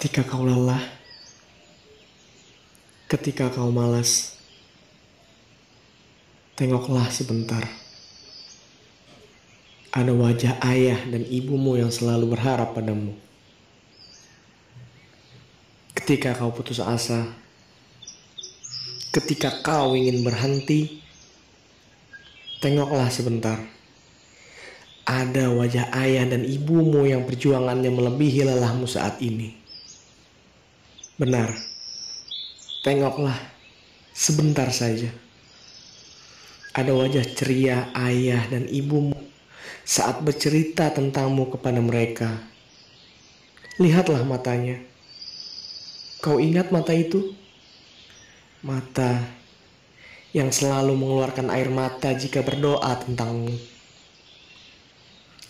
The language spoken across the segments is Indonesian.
Ketika kau lelah, ketika kau malas, tengoklah sebentar. Ada wajah ayah dan ibumu yang selalu berharap padamu. Ketika kau putus asa, ketika kau ingin berhenti, tengoklah sebentar. Ada wajah ayah dan ibumu yang perjuangannya melebihi lelahmu saat ini. Benar, tengoklah sebentar saja. Ada wajah ceria ayah dan ibumu saat bercerita tentangmu kepada mereka. Lihatlah matanya. Kau ingat mata itu? Mata yang selalu mengeluarkan air mata jika berdoa tentangmu.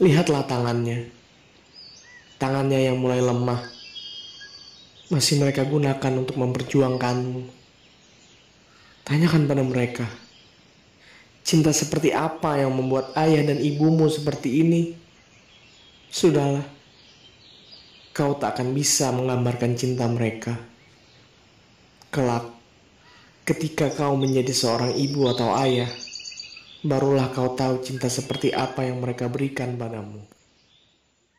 Lihatlah tangannya. Tangannya yang mulai lemah. Masih mereka gunakan untuk memperjuangkanmu. Tanyakan pada mereka. Cinta seperti apa yang membuat ayah dan ibumu seperti ini? Sudahlah. Kau tak akan bisa menggambarkan cinta mereka. Kelak, ketika kau menjadi seorang ibu atau ayah, barulah kau tahu cinta seperti apa yang mereka berikan padamu.